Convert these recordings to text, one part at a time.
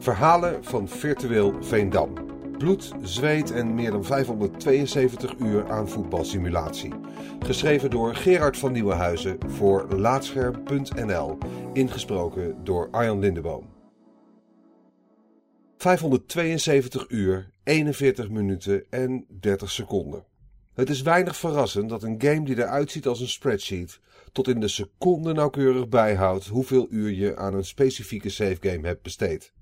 Verhalen van virtueel Veendam. Bloed, zweet en meer dan 572 uur aan voetbalsimulatie. Geschreven door Gerard van Nieuwenhuizen voor Laatscherm.nl. Ingesproken door Arjan Lindeboom. 572 uur, 41 minuten en 30 seconden. Het is weinig verrassend dat een game die eruit ziet als een spreadsheet tot in de seconde nauwkeurig bijhoudt hoeveel uur je aan een specifieke savegame hebt besteed.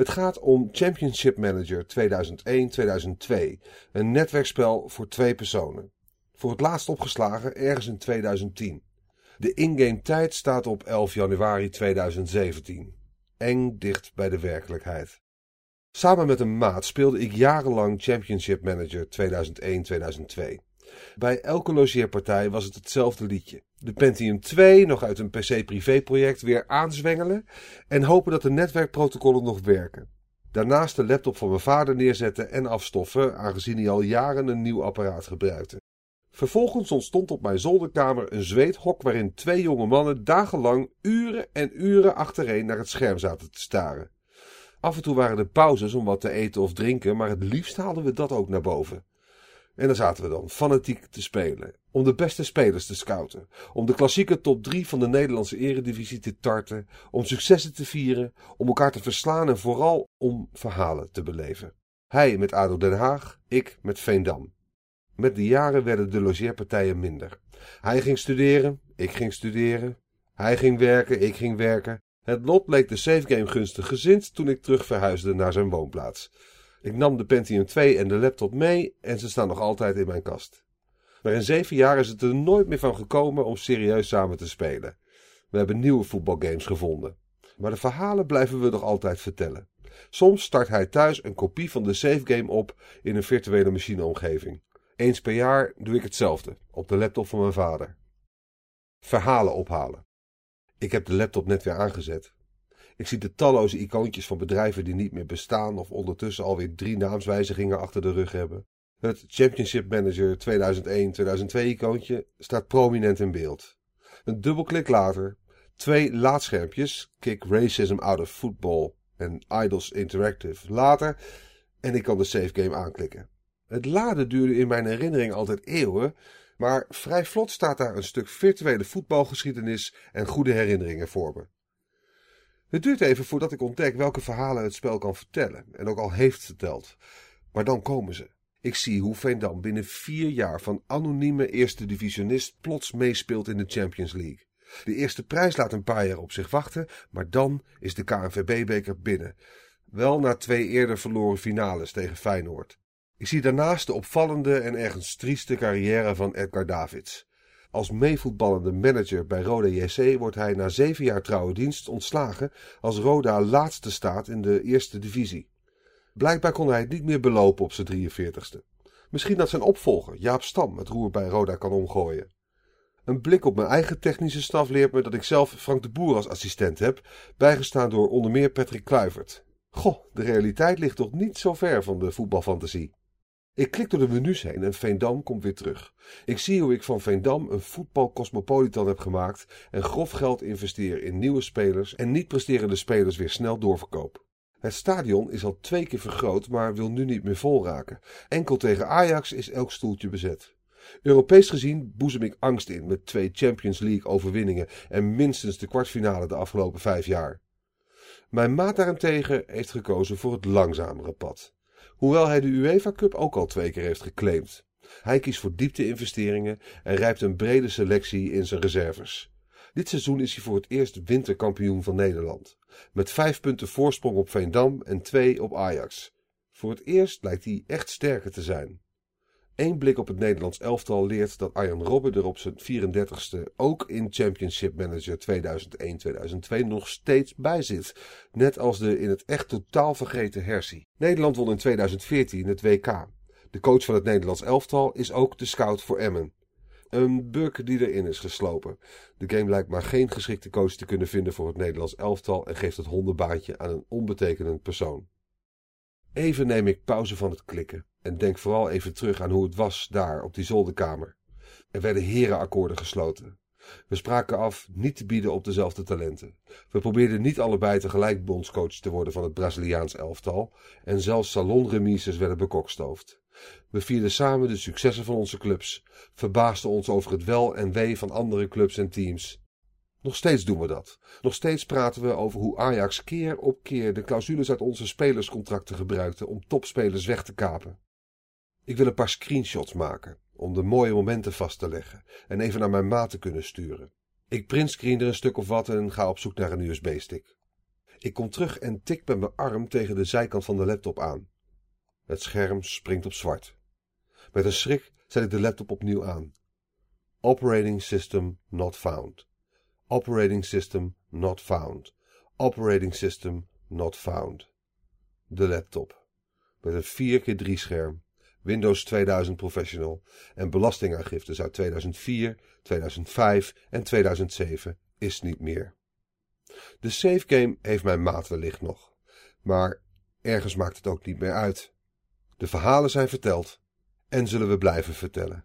Het gaat om Championship Manager 2001-2002, een netwerkspel voor twee personen. Voor het laatst opgeslagen ergens in 2010. De ingame tijd staat op 11 januari 2017. Eng dicht bij de werkelijkheid. Samen met een maat speelde ik jarenlang Championship Manager 2001-2002. Bij elke logeerpartij was het hetzelfde liedje. De Pentium 2 nog uit een PC-privé-project weer aanzwengelen en hopen dat de netwerkprotocollen nog werken. Daarnaast de laptop van mijn vader neerzetten en afstoffen, aangezien hij al jaren een nieuw apparaat gebruikte. Vervolgens ontstond op mijn zolderkamer een zweethok waarin twee jonge mannen dagenlang uren en uren achtereen naar het scherm zaten te staren. Af en toe waren er pauzes om wat te eten of drinken, maar het liefst haalden we dat ook naar boven. En dan zaten we dan fanatiek te spelen. Om de beste spelers te scouten. Om de klassieke top 3 van de Nederlandse eredivisie te tarten. Om successen te vieren. Om elkaar te verslaan en vooral om verhalen te beleven. Hij met ADO Den Haag, ik met Veendam. Met de jaren werden de logeerpartijen minder. Hij ging studeren, ik ging studeren. Hij ging werken, ik ging werken. Het lot leek de savegame gunstig gezind toen ik terug verhuisde naar zijn woonplaats. Ik nam de Pentium 2 en de laptop mee en ze staan nog altijd in mijn kast. Maar in zeven jaar is het er nooit meer van gekomen om serieus samen te spelen. We hebben nieuwe voetbalgames gevonden. Maar de verhalen blijven we nog altijd vertellen. Soms start hij thuis een kopie van de savegame op in een virtuele machineomgeving. Eens per jaar doe ik hetzelfde, op de laptop van mijn vader. Verhalen ophalen. Ik heb de laptop net weer aangezet. Ik zie de talloze icoontjes van bedrijven die niet meer bestaan of ondertussen alweer drie naamswijzigingen achter de rug hebben. Het Championship Manager 2001-2002 icoontje staat prominent in beeld. Een dubbelklik later, twee laadschermpjes, Kick Racism Out of Football en Idols Interactive later, en ik kan de save game aanklikken. Het laden duurde in mijn herinnering altijd eeuwen, maar vrij vlot staat daar een stuk virtuele voetbalgeschiedenis en goede herinneringen voor me. Het duurt even voordat ik ontdek welke verhalen het spel kan vertellen en ook al heeft verteld. Maar dan komen ze. Ik zie hoe Veendam binnen vier jaar van anonieme eerste divisionist plots meespeelt in de Champions League. De eerste prijs laat een paar jaar op zich wachten, maar dan is de KNVB-beker binnen. Wel na twee eerder verloren finales tegen Feyenoord. Ik zie daarnaast de opvallende en ergens trieste carrière van Edgar Davids. Als meevoetballende manager bij Roda JC wordt hij na zeven jaar trouwe dienst ontslagen als Roda laatste staat in de eerste divisie. Blijkbaar kon hij het niet meer belopen op zijn 43ste. Misschien dat zijn opvolger, Jaap Stam, het roer bij Roda kan omgooien. Een blik op mijn eigen technische staf leert me dat ik zelf Frank de Boer als assistent heb, bijgestaan door onder meer Patrick Kluivert. Goh, de realiteit ligt toch niet zo ver van de voetbalfantasie. Ik klik door de menus heen en Veendam komt weer terug. Ik zie hoe ik van Veendam een voetbalcosmopolitan heb gemaakt en grof geld investeer in nieuwe spelers en niet presterende spelers weer snel doorverkoop. Het stadion is al twee keer vergroot, maar wil nu niet meer vol raken. Enkel tegen Ajax is elk stoeltje bezet. Europees gezien boezem ik angst in met twee Champions League overwinningen en minstens de kwartfinale de afgelopen vijf jaar. Mijn maat daarentegen heeft gekozen voor het langzamere pad. Hoewel hij de UEFA Cup ook al twee keer heeft geclaimd. Hij kiest voor diepte-investeringen en rijpt een brede selectie in zijn reserves. Dit seizoen is hij voor het eerst winterkampioen van Nederland. Met vijf punten voorsprong op Veendam en twee op Ajax. Voor het eerst lijkt hij echt sterker te zijn. Eén blik op het Nederlands elftal leert dat Arjen Robben er op zijn 34ste ook in Championship Manager 2001-2002 nog steeds bij zit. Net als de in het echt totaal vergeten Hersie. Nederland won in 2014 het WK. De coach van het Nederlands elftal is ook de scout voor Emmen. Een buk die erin is geslopen. De game lijkt maar geen geschikte coach te kunnen vinden voor het Nederlands elftal en geeft het hondenbaantje aan een onbetekenend persoon. Even neem ik pauze van het klikken en denk vooral even terug aan hoe het was daar op die zolderkamer. Er werden herenakkoorden gesloten. We spraken af niet te bieden op dezelfde talenten. We probeerden niet allebei tegelijk bondscoach te worden van het Braziliaans elftal en zelfs salonremises werden bekokstoofd. We vierden samen de successen van onze clubs, verbaasden ons over het wel en wee van andere clubs en teams. Nog steeds doen we dat. Nog steeds praten we over hoe Ajax keer op keer de clausules uit onze spelerscontracten gebruikte om topspelers weg te kapen. Ik wil een paar screenshots maken om de mooie momenten vast te leggen en even naar mijn maat te kunnen sturen. Ik printscreen er een stuk of wat en ga op zoek naar een USB-stick. Ik kom terug en tik met mijn arm tegen de zijkant van de laptop aan. Het scherm springt op zwart. Met een schrik zet ik de laptop opnieuw aan. Operating system not found. Operating system not found. Operating system not found. De laptop. Met een 4x3 scherm Windows 2000 Professional en belastingaangiftes uit 2004, 2005 en 2007 is niet meer. De save game heeft mijn maat wellicht nog, maar ergens maakt het ook niet meer uit. De verhalen zijn verteld en zullen we blijven vertellen.